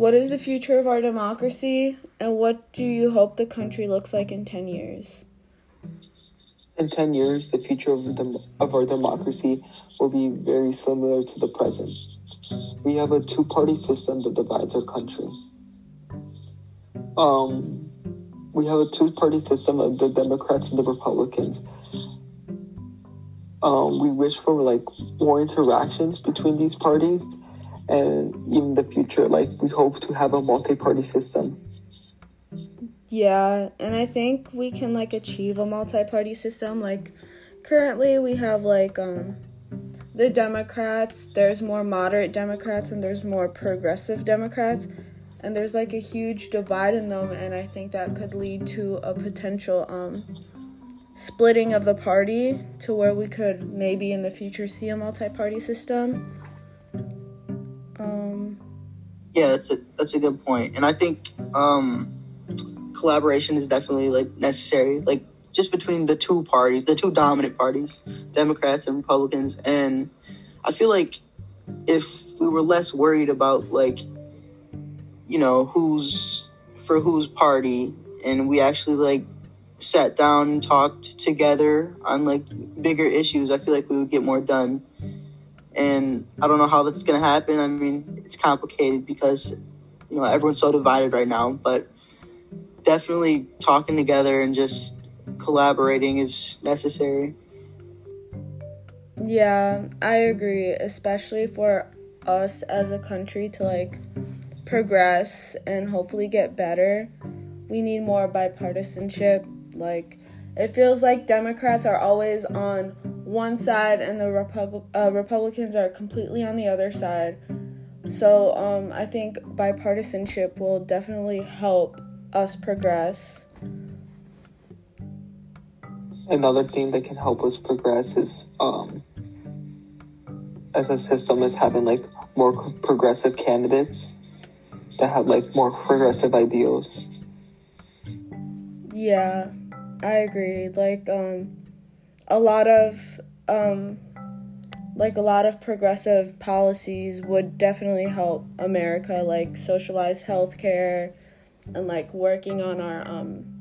What is the future of our democracy, and what do you hope the country looks like in 10 years? In 10 years, the future of, dem- of our democracy will be very similar to the present. We have a two party system that divides our country. Um, we have a two party system of the Democrats and the Republicans. Um, we wish for like more interactions between these parties and in the future like we hope to have a multi-party system. Yeah and i think we can like achieve a multi-party system. Like currently we have like um the democrats there's more moderate democrats and there's more progressive democrats and there's like a huge divide in them and i think that could lead to a potential um splitting of the party to where we could maybe in the future see a multi-party system yeah, that's a that's a good point, and I think um, collaboration is definitely like necessary, like just between the two parties, the two dominant parties, Democrats and Republicans, and I feel like if we were less worried about like you know who's for whose party, and we actually like sat down and talked together on like bigger issues, I feel like we would get more done and I don't know how that's going to happen. I mean, it's complicated because you know everyone's so divided right now, but definitely talking together and just collaborating is necessary. Yeah, I agree, especially for us as a country to like progress and hopefully get better. We need more bipartisanship. Like it feels like Democrats are always on one side and the Repub- uh, Republicans are completely on the other side. So um, I think bipartisanship will definitely help us progress. Another thing that can help us progress is, um, as a system, is having like more progressive candidates that have like more progressive ideals. Yeah, I agree. Like, um, a lot of um, like a lot of progressive policies would definitely help America, like socialized healthcare and like working on our um,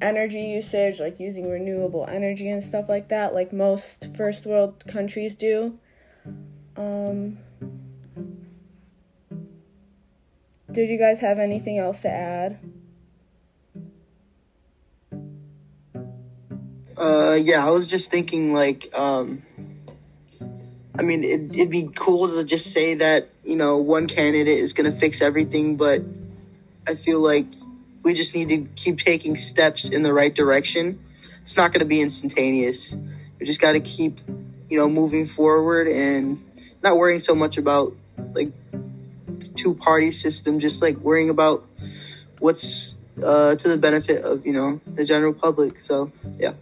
energy usage, like using renewable energy and stuff like that, like most first world countries do. Um, did you guys have anything else to add? Uh, yeah, I was just thinking like, um, I mean, it, it'd be cool to just say that you know one candidate is going to fix everything, but I feel like we just need to keep taking steps in the right direction. It's not going to be instantaneous. We just got to keep, you know, moving forward and not worrying so much about like two party system, just like worrying about what's uh, to the benefit of you know the general public. So yeah.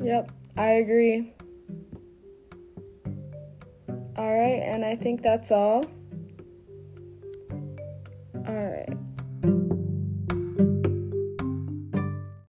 Yep, I agree. All right, and I think that's all. All right.